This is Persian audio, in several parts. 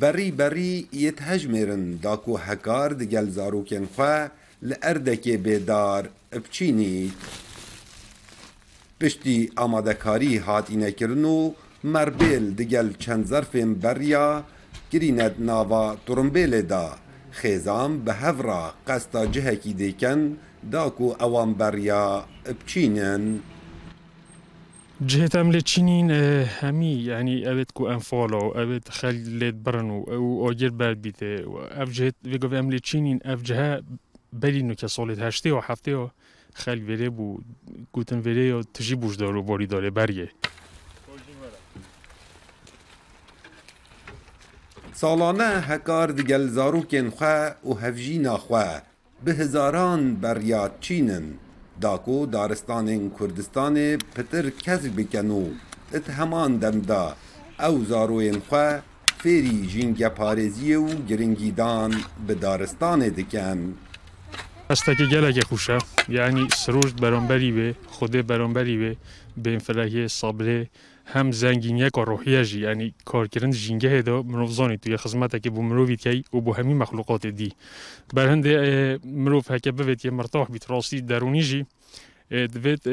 بری بری یت هجمرن داکو هکار دگل زاروکن خوا لأردکی بیدار بچینی پشتی آمادکاری هاتینه کرنو مربیل دگل چند ظرفین بریا گرینت ناوا ترمبیل دا خیزام به هفرا قستا جهکی دیکن داکو اوان بریا بچینن جهت همی یعنی اوید کو انفالو اوید خل لید برنو او آگر بر بیته و اف جهت ویگو ام لچینین اف جهه بلینو که سالت هشته و هفته و خل وره بو گوتن وره یا تجی بوش دارو باری داره بریه سالانه هکار دگل زاروکن خوا و هفجینا خوا به هزاران بریات چینن. داکو دارستانên Kurdistanê pitir kesk bikin û it heman demda ew zaroyên xwe fêrî jîngeparêziyê û giringîdan bi daristanê dikin. Hestekî gelekê xuşe yanî siroj beromberî wê xudê beromberî wê bênfilehiyê sabrê هم زنگینیه کار روحیه جی یعنی کار کردن جنگه دا مروف زانی توی خزمت که بو مروفید او بو همین مخلوقات دی. برهنده مروف هکه بود که مرتاح بیت راستی درونی جی دوید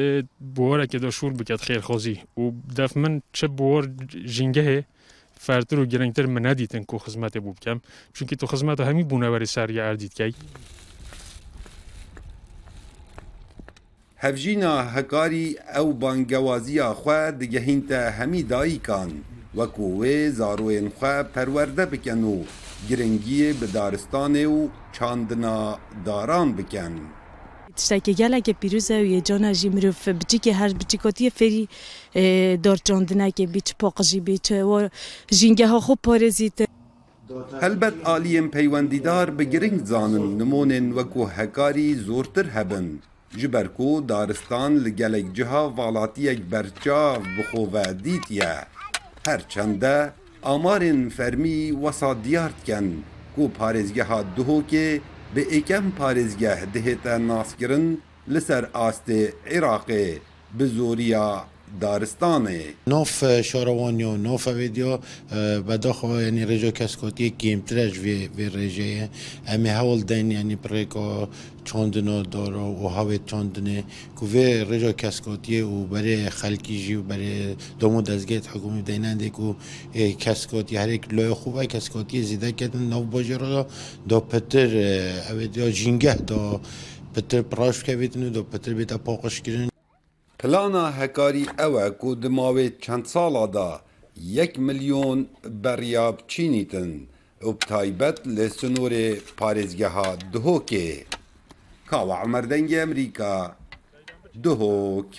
بوار که داشور بکد خیر خوزی و دف من چه بوار جنگه فرتر و گرنگتر من ندیتن که خزمت بو بکم. چون که تو خزمت همین بونه سریع اردید که hevjîna hekarî ew bangewaziya xwe digehîn te hemî dayîkan وەکو wê zarokên xwe perwerde bikin û giringiyê bi daristanê û çandina daran bikin. tiştekî gelekê pîrûze û yêcana jî mirov biçîkê her biçîkotiye ferî dorçandinekê bî çi poqijî bî çi jîngeha xwe parêzîte. Helbet aliyên peywendîdar bi giring zanin nimonên wekû hekarî zortir hebin. جبرکو دارستان لگلگ جها والاتی یک برچا بخوا دیتیا هرچنده آمارن فرمی وسا دیارت کن کو پارزگه ها دهو که به ایکم پارزگه دهتا ناس کرن لسر آست عراقه بزوریا دارستانه. نوف شاروانیو نوف ویدیو بدو خو یعنی رجو کس یک گیم ترج وی وی رجه امه هول دین یعنی پریکو چوندنو دورو او هاو چوندنه. کو وی رجو کس ی او بره خلکی جی او بره دومو دزگیت حکومت دیننده کو کس کوت ی هر یک لو خوبه کس ی زیده کتن نو بوجرو دو پتر ویدیو جینگه دو پتر پراش کوي نو دو پتر بیت پوقش کړي Plana hekarî ew e ku di mavê çend sala da yek milyon beryab çînîtin û bi taybet li sinorê parêzgeha Duhokê. Kawa Emerdengê Emerîka Duhok